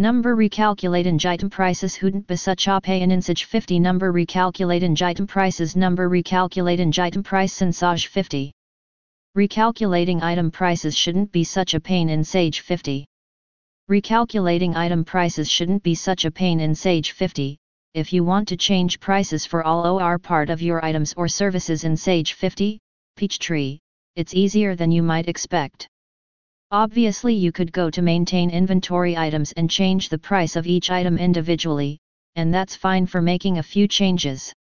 Number recalculating item prices hudent bisa pay in Sage 50 Number recalculating item prices Number recalculating item price Sage 50 Recalculating item prices shouldn't be such a pain in Sage 50. Recalculating item prices shouldn't be such a pain in Sage 50. If you want to change prices for all OR part of your items or services in Sage 50, Peachtree, it's easier than you might expect. Obviously you could go to maintain inventory items and change the price of each item individually, and that's fine for making a few changes.